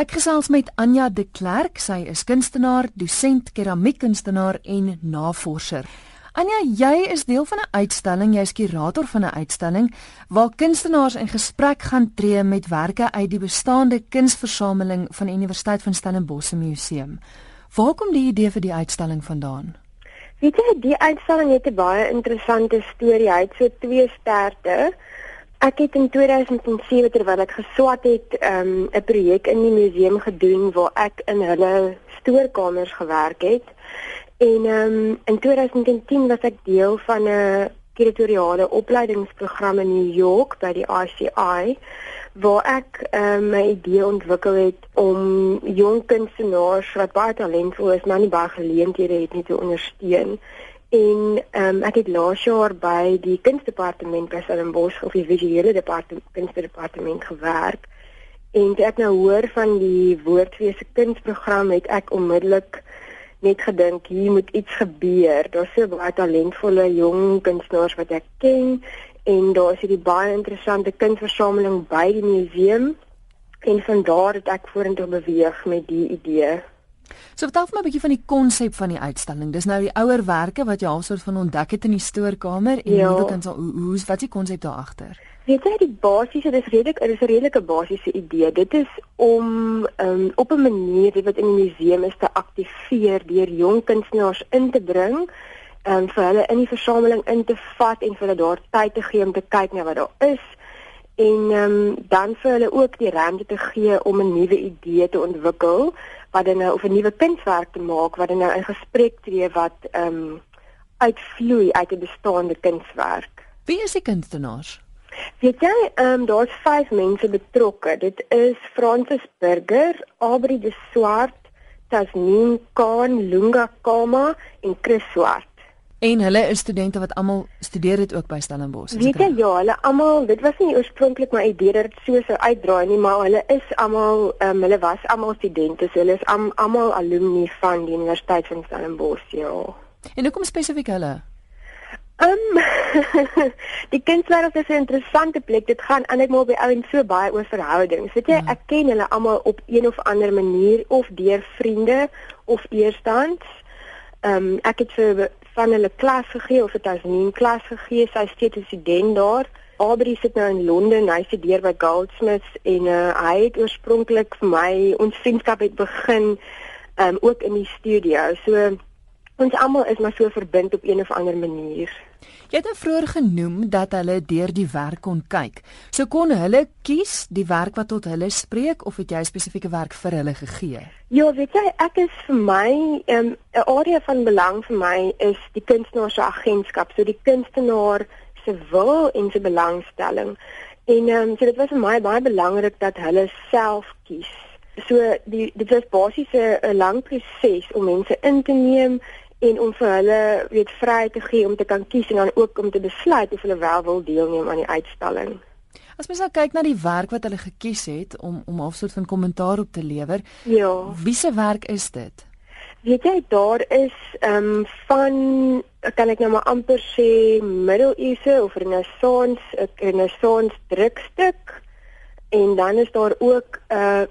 Ek gesels met Anja de Klerk. Sy is kunstenaar, dosent, keramiekkunstenaar en navorser. Anja, jy is deel van 'n uitstalling, jy is kurator van 'n uitstalling waar kunstenaars in gesprek gaan tree met werke uit die bestaande kunsversameling van die Universiteit van Stellenbosch Museum. Waar kom die idee vir die uitstalling vandaan? Weet jy, die uitstalling het 'n baie interessante storie. Hy het so twee sterte. Ek het in 2007 terwyl ek geswat het, ehm, 'n um, projek in die museum gedoen waar ek in hulle stoorkamers gewerk het. En um, in 2010 was ek deel van 'n kuratoriale opleidingsprogram in New York by die ICI waar ek um, my idee ontwikkel het om jong kunstenaars wat baie talentvol is, maar nie baie geleenthede het nie te ondersteun. En ehm um, ek het laas jaar by die kunstdepartement by Stellenbosch of die visuele departement kunstdepartement gewerk. En toe ek nou hoor van die woordwese kunsprogram het ek onmiddellik net gedink hier moet iets gebeur. Daar's so baie talentvolle jong kunstenaars wat ek ken en daar is hierdie baie interessante kunsversameling by die museum en van daar het ek vorentoe beweeg met die idee. So vertel vir my 'n bietjie van die konsep van die uitstalling. Dis nou die ouer werke wat jy halfsoort van ontdek het in die stoorkamer en ja. nuwe kuns. Hoe hoe wat is die konsep daar agter? Weet jy die basiese dis redelik is 'n redelike basiese idee. Dit is om um, op 'n manier wat in die museum is te aktiveer deur jong kunstenaars in te bring en um, vir hulle in die versameling in te vat en vir hulle daar tyd te gee om te kyk na wat daar is en um, dan vir hulle ook die ruimte te gee om 'n nuwe idee te ontwikkel wat dan nou of 'n nuwe kunswerk te maak wat dan nou in gesprek tree wat ehm um, uitvloei uit 'n bestaande kunswerk. Wie is die kunstenaars? Weet jy, ehm um, daar's vyf mense betrokke. Dit is Francis Burger, Aubrey de Swart, Tasneem Khan, Lunga Kama en Chris Swart. En hulle is studente wat almal studeer het ook by Stellenbosch. Weet jy ja, hulle almal, dit was nie oorspronklik my idee dat dit so sou uitdraai nie, maar hulle is almal, um, hulle was almal studente, so hulle is almal am, alumni van die Universiteit van Stellenbosch, ja. En hoekom spesifiek hulle? Ehm um, die kindswêreld is 'n interessante plek. Dit gaan eintlik maar by ouens so baie oor verhoudings. Weet jy, ja. ek ken hulle almal op een of ander manier of deur vriende of eerstands. Ehm um, ek het vir van hulle klas gegee of dit as nie 'n klas gegee, sy steeds 'n student daar. Aubrey sit nou in Londen, hy studeer by Goldsmiths en uh, hy het oorspronklik vir my ons vriendskap het begin um, ook in die studio. So ons almal is maar so verbind op een of ander manier. Jy het nou vroeër genoem dat hulle deur die werk kon kyk. So kon hulle kies die werk wat tot hulle spreek of het jy spesifieke werk vir hulle gegee? Ja, weet jy, ek is vir my ehm, 'n um, area van belang vir my is die kunstenaar se agentskap, so die kunstenaar se wil en se belangstelling. En ehm um, so dit was vir my baie belangrik dat hulle self kies. So die dit was basies 'n lang proses om mense in te neem en om vir hulle weet vry te gee om te kan kies en dan ook om te besluit of hulle wel wil deelneem aan die uitstalling. As mens nou kyk na die werk wat hulle gekies het om om 'n soort van kommentaar op te lewer. Ja. Wie se werk is dit? Weet jy daar is ehm um, van kan ek nou maar amper sê middeleeuse of renessans, 'n renessans drukstuk en dan is daar ook 'n uh,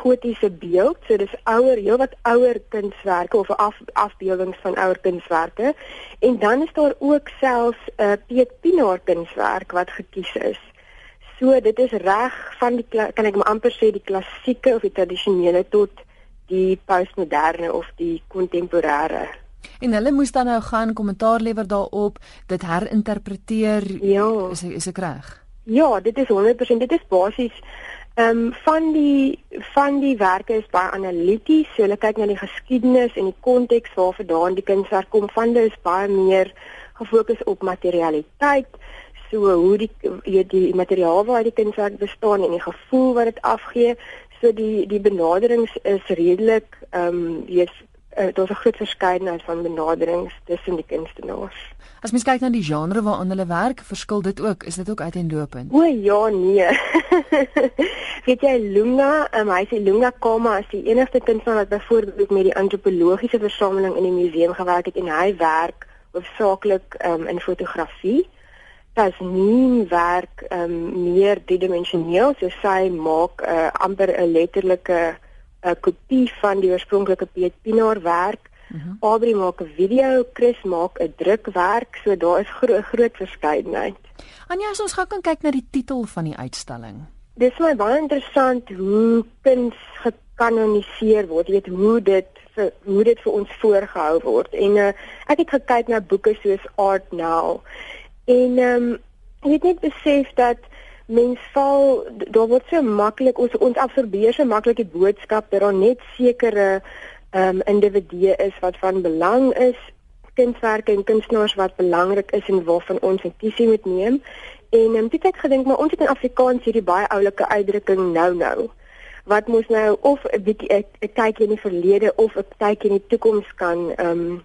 gotiese beeld. So dis ouer, heelwat ouer kunswerke of af, afbeeldings van ouer kunswerke. En dan is daar ook selfs 'n uh, Piet Pinaar kunswerk wat gekies is. So dit is reg van die kan ek maar amper sê die klassieke of die tradisionele tot die postmoderne of die kontemporêre. En hulle moes dan nou gaan kommentaar lewer daarop, dit herinterpreteer. Ja, is is ek reg? Ja, dit is 100%. Dit is basies Ehm um, van die van die werke is baie analities. So hulle kyk na die geskiedenis en die konteks waarvandaan die kunswerk kom. Van dit is baie meer gefokus op materialiteit. So hoe die die, die materiaal waaruit die kunswerk bestaan en die gevoel wat dit afgee. So die die benaderings is redelik ehm um, wees uh, daar's 'n groot verskeidenheid van benaderings tussen die kunstenaars. As mens kyk na die genre waaraan hulle werk, verskil dit ook. Is dit ook uiteenlopend? O ja, nee. Weet jy Lunga, um, hy sê Lunga Kama is die enigste kunstenaar wat byvoorbeeld met die antropologiese versameling in die museum gewerk het en hy werk hoofsaaklik um, in fotografie. Is nie werk um, meer driedimensioneel, so sy maak uh, amper 'n letterlike 'n kopie van die oorspronklike Piet Pinaar werk. Uh mhm. -huh. Aubrey maak 'n video, Chris maak 'n drukwerk, so daar is gro groot verskeidenheid. Anja, as ons gou kan kyk na die titel van die uitstalling. Dis my baie interessant hoe kuns gekanoniseer word. Jy weet hoe dit vir hoe dit vir ons voorgehou word. En uh, ek het gekyk na boeke soos Art Now. En ehm um, ek het net besef dat mens val daar word so maklik ons ons absorbeer so maklik die boodskap dat daar net sekere ehm um, individue is wat van belang is kunswerke en kunstenaars wat belangrik is en waarvan ons notisie moet neem. En um, dit het gedink maar ons het in Afrikaans hierdie baie oulike uitdrukking nou nou wat mos nou of 'n bietjie 'n kykie in die verlede of 'n kykie in die toekoms kan ehm um,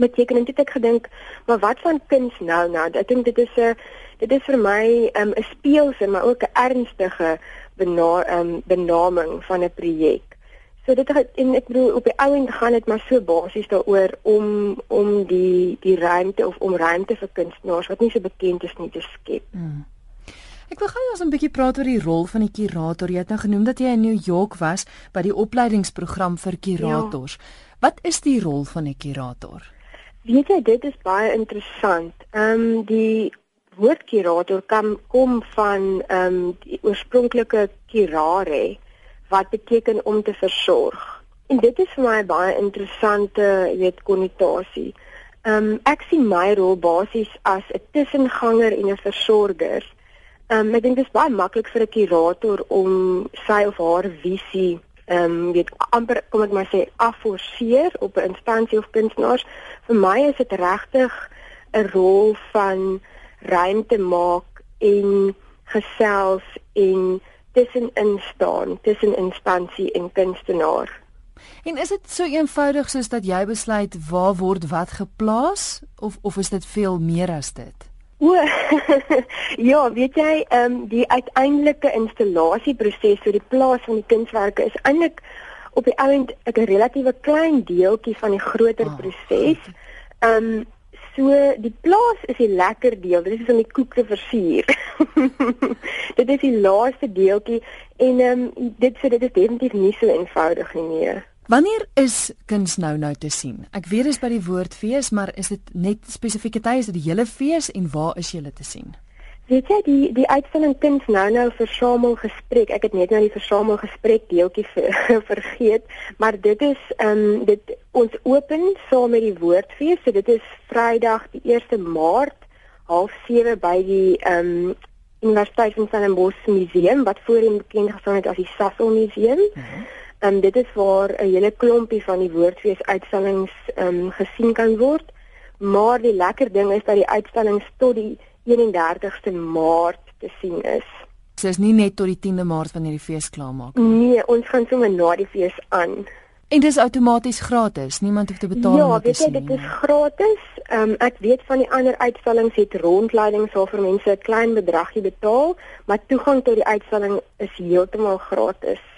beteken en dit het ek gedink maar wat van kuns nou nou ek dink dit is 'n dit is vir my um, 'n um, speelse maar ook 'n ernstige bena um, benaming van 'n projek. So dit het, en ek bedoel op die ou end gaan dit maar so basies daaroor om om die die ruimte of om ruimte vir kunstenaars wat nie so bekend is nie te skep. Hmm. Ek wil gou ons 'n bietjie praat oor die rol van die kurator. Jy het nou genoem dat jy in New York was by die opleidingsprogram vir kurators. Ja. Wat is die rol van 'n kurator? Weet jy, dit is baie interessant. Ehm um, die woord kurator kom kom van ehm um, die oorspronklike curare wat beteken om te versorg. En dit is vir my baie interessante, jy weet, konnotasie. Ehm um, ek sien my rol basies as 'n tussenganger en 'n versorger. Ehm um, ek dink dit is baie maklik vir 'n kurator om sy of haar visie ehm um, weet amper kom ek maar sê afforceer op 'n instansie of kunstenaars. Vir my is dit regtig 'n rol van ruimte maak en gesels en tussenin staan tussen instansie en kunstenaar. En is dit so eenvoudig soos dat jy besluit waar word wat geplaas of of is dit veel meer as dit? O, ja, weet jy, ehm um, die uiteindelike installasieproses vir die plaas van die kunswerke is eintlik op die ouend 'n relatiewe klein deeltjie van die groter oh, proses. Ehm um, So die plaas is die lekker deel. Dit is om die koek te versier. dit is die laaste deeltjie en ehm um, dit so dit is definitief nie so eenvoudig nie. Nee. Wanneer is kuns nou nou te sien? Ek weet dit is by die woordfees, maar is dit net spesifieke tye is dit die hele fees en waar is julle te sien? Weet jy die die uitstalling kuns nou nou versamel gesprek. Ek het net nou die versamel gesprek deeltjie ver, vergeet, maar dit is ehm um, dit ons open saam met die woordfees. So dit is Vrydag die 1 Maart 07:30 by die ehm um, Universiteit van Stellenbosch Museum wat voorheen bekend gestaan het as die Sasol Museum. Mhm. Ehm um, dit is waar 'n hele klompie van die woordfees uitstallings ehm um, gesien kan word. Maar die lekker ding is dat die uitstallings tot die 31ste Maart te sien is. Dit is nie net tot die 10de Maart wanneer die fees klaarmaak nie. Nee, ons gaan sommer na die fees aan. En dis outomaties gratis. Niemand hoef te betaal ja, om te sien. Ja, weet jy, dit is gratis. Ehm um, ek weet van die ander uitstallings het rondleidings vir mense 'n klein bedragie betaal, maar toegang tot die uitstalling is heeltemal gratis.